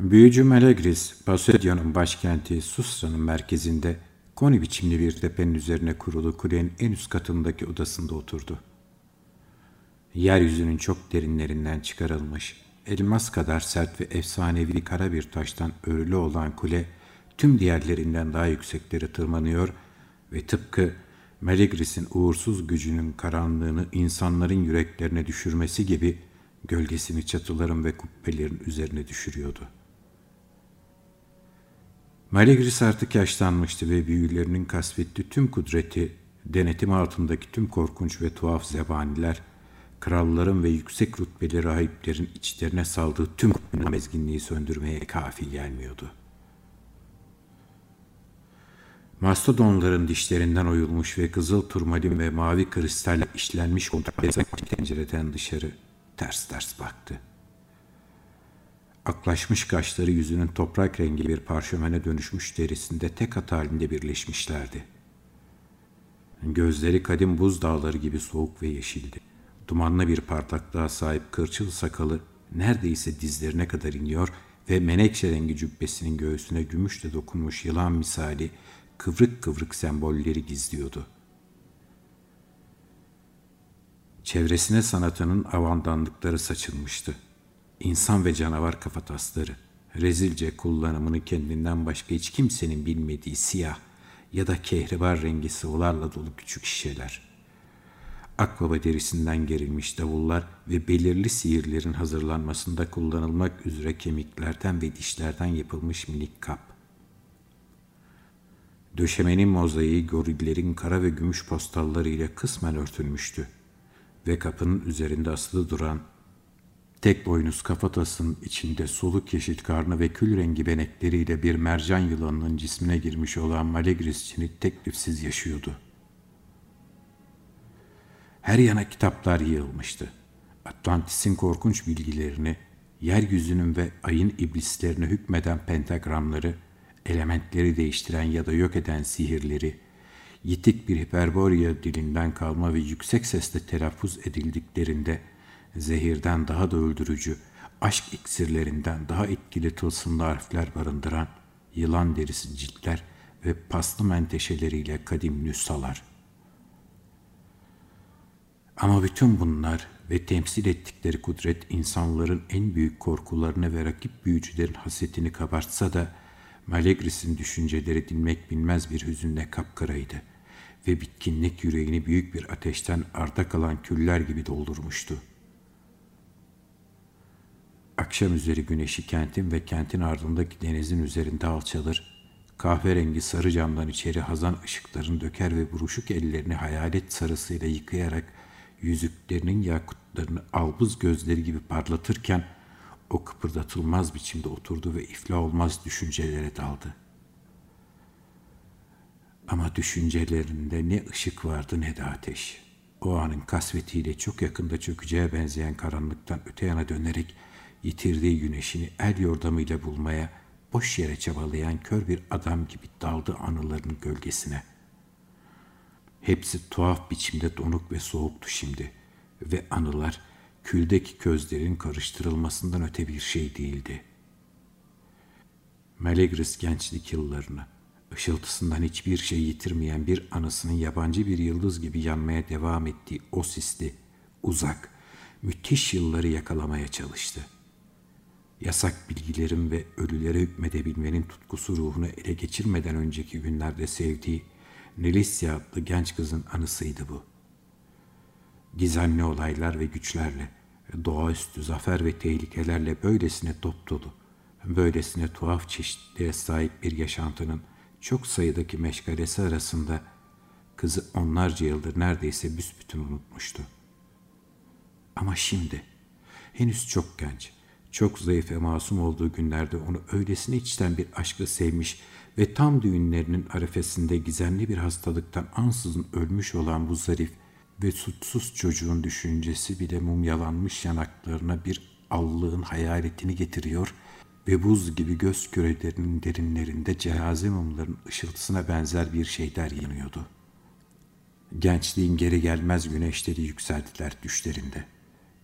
Büyücü Melegris, Basedion'un başkenti Susra'nın merkezinde koni biçimli bir tepenin üzerine kurulu kulenin en üst katındaki odasında oturdu. Yeryüzünün çok derinlerinden çıkarılmış, elmas kadar sert ve efsanevi kara bir taştan örülü olan kule, tüm diğerlerinden daha yükseklere tırmanıyor ve tıpkı Melegris'in uğursuz gücünün karanlığını insanların yüreklerine düşürmesi gibi gölgesini çatıların ve kubbelerin üzerine düşürüyordu. Melegris artık yaşlanmıştı ve büyülerinin kasvetli tüm kudreti, denetim altındaki tüm korkunç ve tuhaf zebaniler, kralların ve yüksek rütbeli rahiplerin içlerine saldığı tüm mezginliği söndürmeye kafi gelmiyordu. Mastodonların dişlerinden oyulmuş ve kızıl turmalin ve mavi kristalle işlenmiş kontrabezak pencereden dışarı ters ters baktı. Aklaşmış kaşları yüzünün toprak rengi bir parşömene dönüşmüş derisinde tek hat halinde birleşmişlerdi. Gözleri kadim buz dağları gibi soğuk ve yeşildi. Dumanlı bir parlaklığa sahip kırçıl sakalı neredeyse dizlerine kadar iniyor ve menekşe rengi cübbesinin göğsüne gümüşle dokunmuş yılan misali kıvrık kıvrık sembolleri gizliyordu. Çevresine sanatının avandanlıkları saçılmıştı. İnsan ve canavar kafatasları, rezilce kullanımını kendinden başka hiç kimsenin bilmediği siyah ya da kehribar rengi sıvılarla dolu küçük şişeler. Akbaba derisinden gerilmiş davullar ve belirli sihirlerin hazırlanmasında kullanılmak üzere kemiklerden ve dişlerden yapılmış minik kap. Döşemenin mozaiği gorillerin kara ve gümüş postalları ile kısmen örtülmüştü ve kapının üzerinde asılı duran tek boynuz kafatasının içinde soluk yeşil karnı ve kül rengi benekleriyle bir mercan yılanının cismine girmiş olan Malegrisçini teklifsiz yaşıyordu. Her yana kitaplar yığılmıştı. Atlantis'in korkunç bilgilerini, yeryüzünün ve ayın iblislerine hükmeden pentagramları, elementleri değiştiren ya da yok eden sihirleri, yitik bir hiperborea dilinden kalma ve yüksek sesle telaffuz edildiklerinde zehirden daha da öldürücü, aşk iksirlerinden daha etkili tılsımlı harfler barındıran yılan derisi ciltler ve paslı menteşeleriyle kadim nüssalar. Ama bütün bunlar ve temsil ettikleri kudret insanların en büyük korkularını ve rakip büyücülerin hasetini kabartsa da Malegris'in düşünceleri dinmek bilmez bir hüzünle kapkaraydı ve bitkinlik yüreğini büyük bir ateşten arta kalan küller gibi doldurmuştu. Akşam üzeri güneşi kentin ve kentin ardındaki denizin üzerinde alçalır, kahverengi sarı camdan içeri hazan ışıklarını döker ve buruşuk ellerini hayalet sarısıyla yıkayarak yüzüklerinin yakutlarını albız gözleri gibi parlatırken o kıpırdatılmaz biçimde oturdu ve iflah olmaz düşüncelere daldı. Ama düşüncelerinde ne ışık vardı ne de ateş. O anın kasvetiyle çok yakında çökeceğe benzeyen karanlıktan öte yana dönerek yitirdiği güneşini el yordamıyla bulmaya boş yere çabalayan kör bir adam gibi daldı anılarının gölgesine. Hepsi tuhaf biçimde donuk ve soğuktu şimdi ve anılar küldeki közlerin karıştırılmasından öte bir şey değildi. Melegris gençlik yıllarını, ışıltısından hiçbir şey yitirmeyen bir anısının yabancı bir yıldız gibi yanmaya devam ettiği o sisli, uzak, müthiş yılları yakalamaya çalıştı. Yasak bilgilerin ve ölülere hükmedebilmenin tutkusu ruhunu ele geçirmeden önceki günlerde sevdiği Nelisya adlı genç kızın anısıydı bu. Gizemli olaylar ve güçlerle, doğaüstü zafer ve tehlikelerle böylesine dop dolu, böylesine tuhaf çeşitliğe sahip bir yaşantının çok sayıdaki meşgalesi arasında kızı onlarca yıldır neredeyse büsbütün unutmuştu. Ama şimdi, henüz çok genç, çok zayıf ve masum olduğu günlerde onu öylesine içten bir aşkla sevmiş ve tam düğünlerinin arefesinde gizemli bir hastalıktan ansızın ölmüş olan bu zarif ve suçsuz çocuğun düşüncesi bile mumyalanmış yanaklarına bir allığın hayaletini getiriyor ve buz gibi göz kürelerinin derinlerinde cehaze mumların ışıltısına benzer bir şeyler yanıyordu. Gençliğin geri gelmez güneşleri yükseldiler düşlerinde.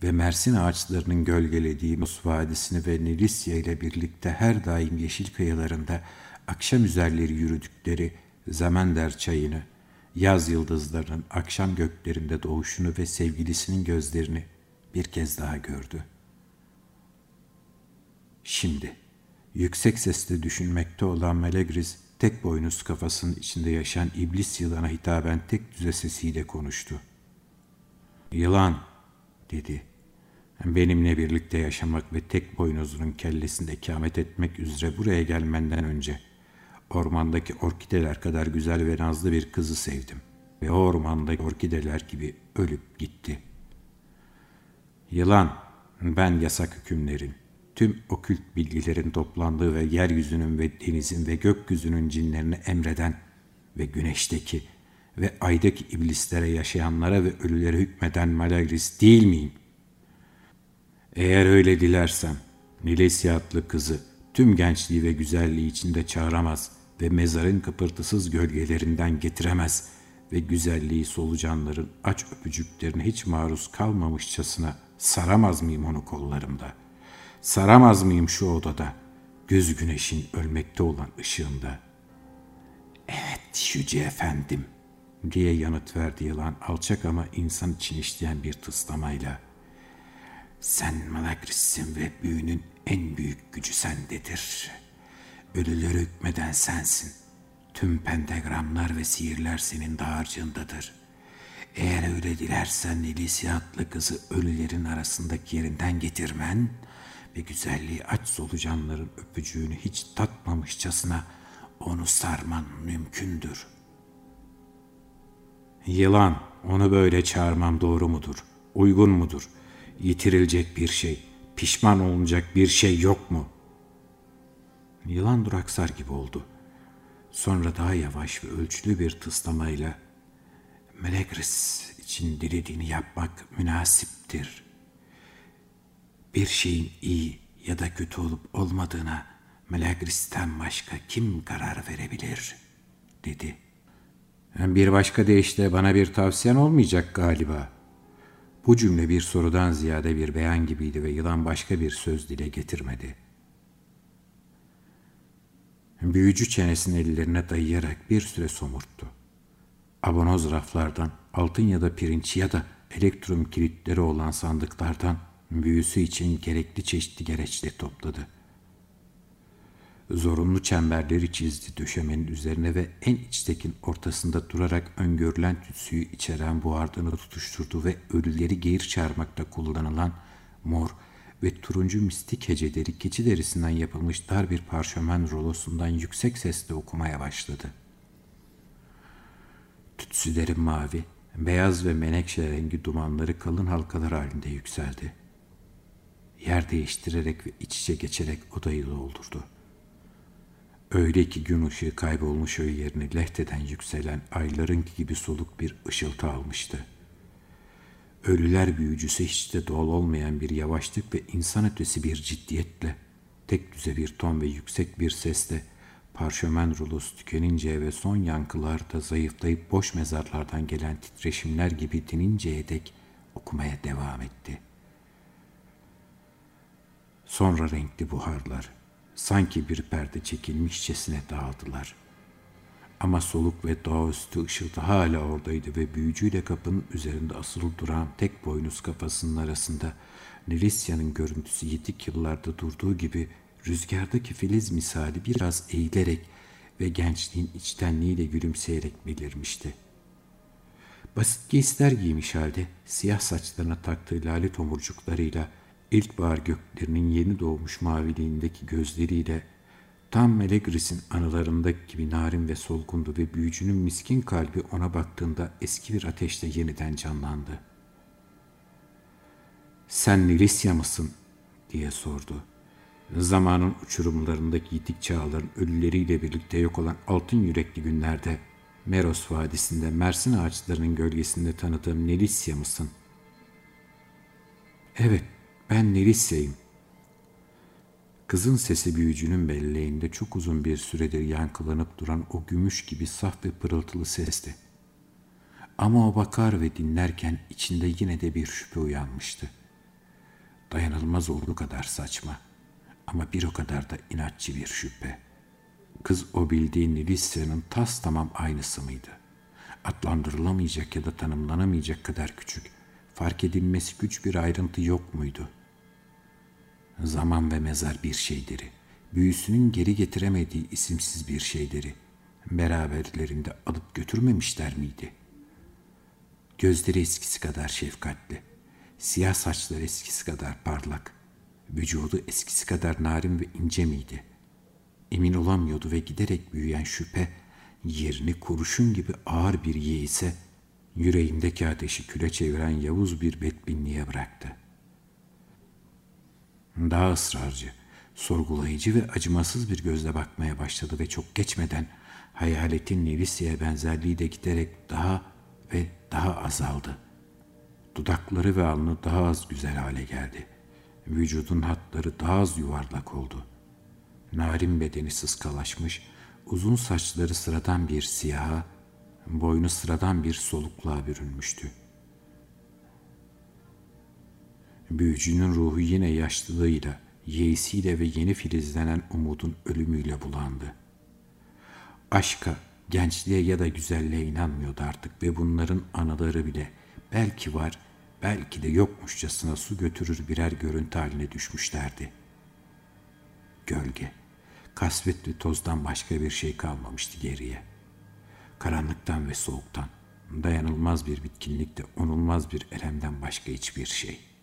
Ve Mersin ağaçlarının gölgelediği Mus Vadisi'ni ve Nilisya ile birlikte her daim yeşil kayalarında akşam üzerleri yürüdükleri Zamender çayını, yaz yıldızlarının akşam göklerinde doğuşunu ve sevgilisinin gözlerini bir kez daha gördü. Şimdi yüksek sesle düşünmekte olan Melegris tek boynuz kafasının içinde yaşayan iblis yılana hitaben tek düze sesiyle konuştu. Yılan, dedi. Benimle birlikte yaşamak ve tek boynuzunun kellesinde ikamet etmek üzere buraya gelmenden önce ormandaki orkideler kadar güzel ve nazlı bir kızı sevdim. Ve o ormandaki orkideler gibi ölüp gitti. Yılan, ben yasak hükümlerin, tüm okült bilgilerin toplandığı ve yeryüzünün ve denizin ve gökyüzünün cinlerini emreden ve güneşteki ve aydaki iblislere yaşayanlara ve ölülere hükmeden Malagris değil miyim? Eğer öyle dilersem, Nilesya adlı kızı tüm gençliği ve güzelliği içinde çağıramaz ve mezarın kıpırtısız gölgelerinden getiremez ve güzelliği solucanların aç öpücüklerine hiç maruz kalmamışçasına saramaz mıyım onu kollarımda? Saramaz mıyım şu odada, göz güneşin ölmekte olan ışığında? Evet Yüce Efendim, diye yanıt verdi yılan alçak ama insan için işleyen bir tıslamayla. Sen Malagris'sin ve büyünün en büyük gücü sendedir. Ölüleri hükmeden sensin. Tüm pentagramlar ve sihirler senin dağarcığındadır. Eğer öyle dilersen Elisya adlı kızı ölülerin arasındaki yerinden getirmen ve güzelliği aç solucanların öpücüğünü hiç tatmamışçasına onu sarman mümkündür. Yılan, onu böyle çağırmam doğru mudur? Uygun mudur? Yitirilecek bir şey, pişman olunacak bir şey yok mu? Yılan duraksar gibi oldu. Sonra daha yavaş ve ölçülü bir tıslamayla Melegris için dilediğini yapmak münasiptir. Bir şeyin iyi ya da kötü olup olmadığına Melegris'ten başka kim karar verebilir? dedi. Bir başka deyişle bana bir tavsiyen olmayacak galiba. Bu cümle bir sorudan ziyade bir beyan gibiydi ve yılan başka bir söz dile getirmedi. Büyücü çenesini ellerine dayayarak bir süre somurttu abonoz raflardan, altın ya da pirinç ya da elektrum kilitleri olan sandıklardan büyüsü için gerekli çeşitli gereçleri topladı. Zorunlu çemberleri çizdi döşemenin üzerine ve en içtekin ortasında durarak öngörülen tütsüyü içeren buhardını tutuşturdu ve ölüleri geyir çağırmakta kullanılan mor ve turuncu mistik heceleri keçi derisinden yapılmış dar bir parşömen rolosundan yüksek sesle okumaya başladı.'' Tütsüleri mavi, beyaz ve menekşe rengi dumanları kalın halkalar halinde yükseldi. Yer değiştirerek ve iç içe geçerek odayı doldurdu. Öyle ki gün ışığı kaybolmuş öğü yerini lehteden yükselen ayların gibi soluk bir ışıltı almıştı. Ölüler büyücüsü hiç de doğal olmayan bir yavaşlık ve insan ötesi bir ciddiyetle, tek düze bir ton ve yüksek bir sesle Parşömen rulosu tükenince ve son yankılarda zayıflayıp boş mezarlardan gelen titreşimler gibi dininceye dek okumaya devam etti. Sonra renkli buharlar sanki bir perde çekilmişçesine dağıldılar. Ama soluk ve doğaüstü ışıltı hala oradaydı ve büyücüyle kapının üzerinde asılı duran tek boynuz kafasının arasında Nelisya'nın görüntüsü yetik yıllarda durduğu gibi rüzgardaki filiz misali biraz eğilerek ve gençliğin içtenliğiyle gülümseyerek belirmişti. Basit giysiler giymiş halde siyah saçlarına taktığı lale tomurcuklarıyla ilkbahar göklerinin yeni doğmuş maviliğindeki gözleriyle tam Melegris'in anılarındaki gibi narin ve solgundu ve büyücünün miskin kalbi ona baktığında eski bir ateşle yeniden canlandı. ''Sen Nilisya mısın?'' diye sordu. Zamanın uçurumlarındaki yitik çağların ölüleriyle birlikte yok olan altın yürekli günlerde Meros Vadisi'nde Mersin ağaçlarının gölgesinde tanıdığım Nelisya mısın? Evet, ben Nelisya'yım. Kızın sesi büyücünün belleğinde çok uzun bir süredir yankılanıp duran o gümüş gibi saf ve pırıltılı sesti. Ama o bakar ve dinlerken içinde yine de bir şüphe uyanmıştı. Dayanılmaz olduğu kadar saçma ama bir o kadar da inatçı bir şüphe. Kız o bildiğin Lisya'nın tas tamam aynısı mıydı? Adlandırılamayacak ya da tanımlanamayacak kadar küçük, fark edilmesi güç bir ayrıntı yok muydu? Zaman ve mezar bir şeyleri, büyüsünün geri getiremediği isimsiz bir şeyleri, beraberlerinde alıp götürmemişler miydi? Gözleri eskisi kadar şefkatli, siyah saçları eskisi kadar parlak, vücudu eskisi kadar narin ve ince miydi? Emin olamıyordu ve giderek büyüyen şüphe yerini kurşun gibi ağır bir yeise yüreğindeki ateşi küle çeviren yavuz bir bedbinliğe bıraktı. Daha ısrarcı, sorgulayıcı ve acımasız bir gözle bakmaya başladı ve çok geçmeden hayaletin Nevisya'ya benzerliği de giderek daha ve daha azaldı. Dudakları ve alnı daha az güzel hale geldi. Vücudun hatları daha az yuvarlak oldu. Narin bedeni sıskalaşmış, uzun saçları sıradan bir siyaha, boynu sıradan bir solukluğa bürünmüştü. Büyücünün ruhu yine yaşlılığıyla, yeğsiyle ve yeni filizlenen umudun ölümüyle bulandı. Aşka, gençliğe ya da güzelliğe inanmıyordu artık ve bunların anaları bile belki var, belki de yokmuşçasına su götürür birer görüntü haline düşmüşlerdi. Gölge, kasvet ve tozdan başka bir şey kalmamıştı geriye. Karanlıktan ve soğuktan, dayanılmaz bir bitkinlikte onulmaz bir elemden başka hiçbir şey.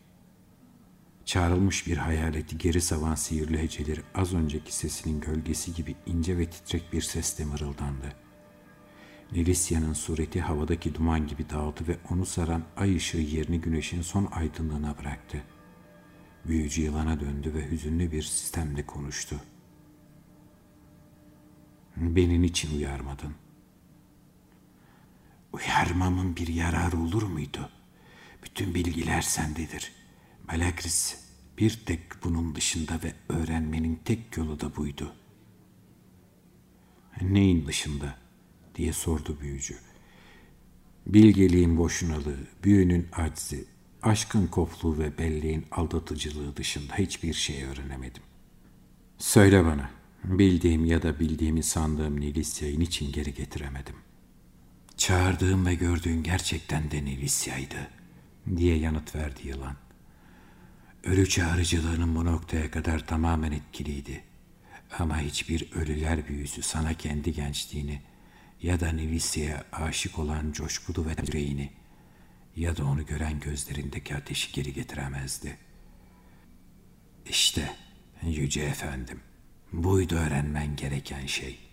Çağrılmış bir hayaleti geri savan sihirli heceleri az önceki sesinin gölgesi gibi ince ve titrek bir sesle mırıldandı. Nelisya'nın sureti havadaki duman gibi dağıldı ve onu saran ay ışığı yerini güneşin son aydınlığına bıraktı. Büyücü yılana döndü ve hüzünlü bir sistemle konuştu. Benim için uyarmadın. Uyarmamın bir yararı olur muydu? Bütün bilgiler sendedir. Balakris bir tek bunun dışında ve öğrenmenin tek yolu da buydu. Neyin dışında? diye sordu büyücü. Bilgeliğin boşunalığı, büyünün aczi, aşkın kopluğu ve belleğin aldatıcılığı dışında hiçbir şey öğrenemedim. Söyle bana, bildiğim ya da bildiğimi sandığım Nilisya'yı niçin geri getiremedim? Çağırdığım ve gördüğün gerçekten de Nilisya'ydı, diye yanıt verdi yılan. Ölü çağrıcılığının bu noktaya kadar tamamen etkiliydi. Ama hiçbir ölüler büyüsü sana kendi gençliğini, ya da Nilisi'ye aşık olan coşkulu ve yüreğini ya da onu gören gözlerindeki ateşi geri getiremezdi. İşte yüce efendim, buydu öğrenmen gereken şey.''